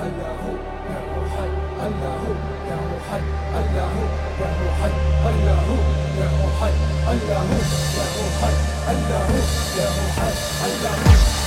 الله الله حي الله الله حي الله الله حي الله الله حي الله الله حي الله الله حي الله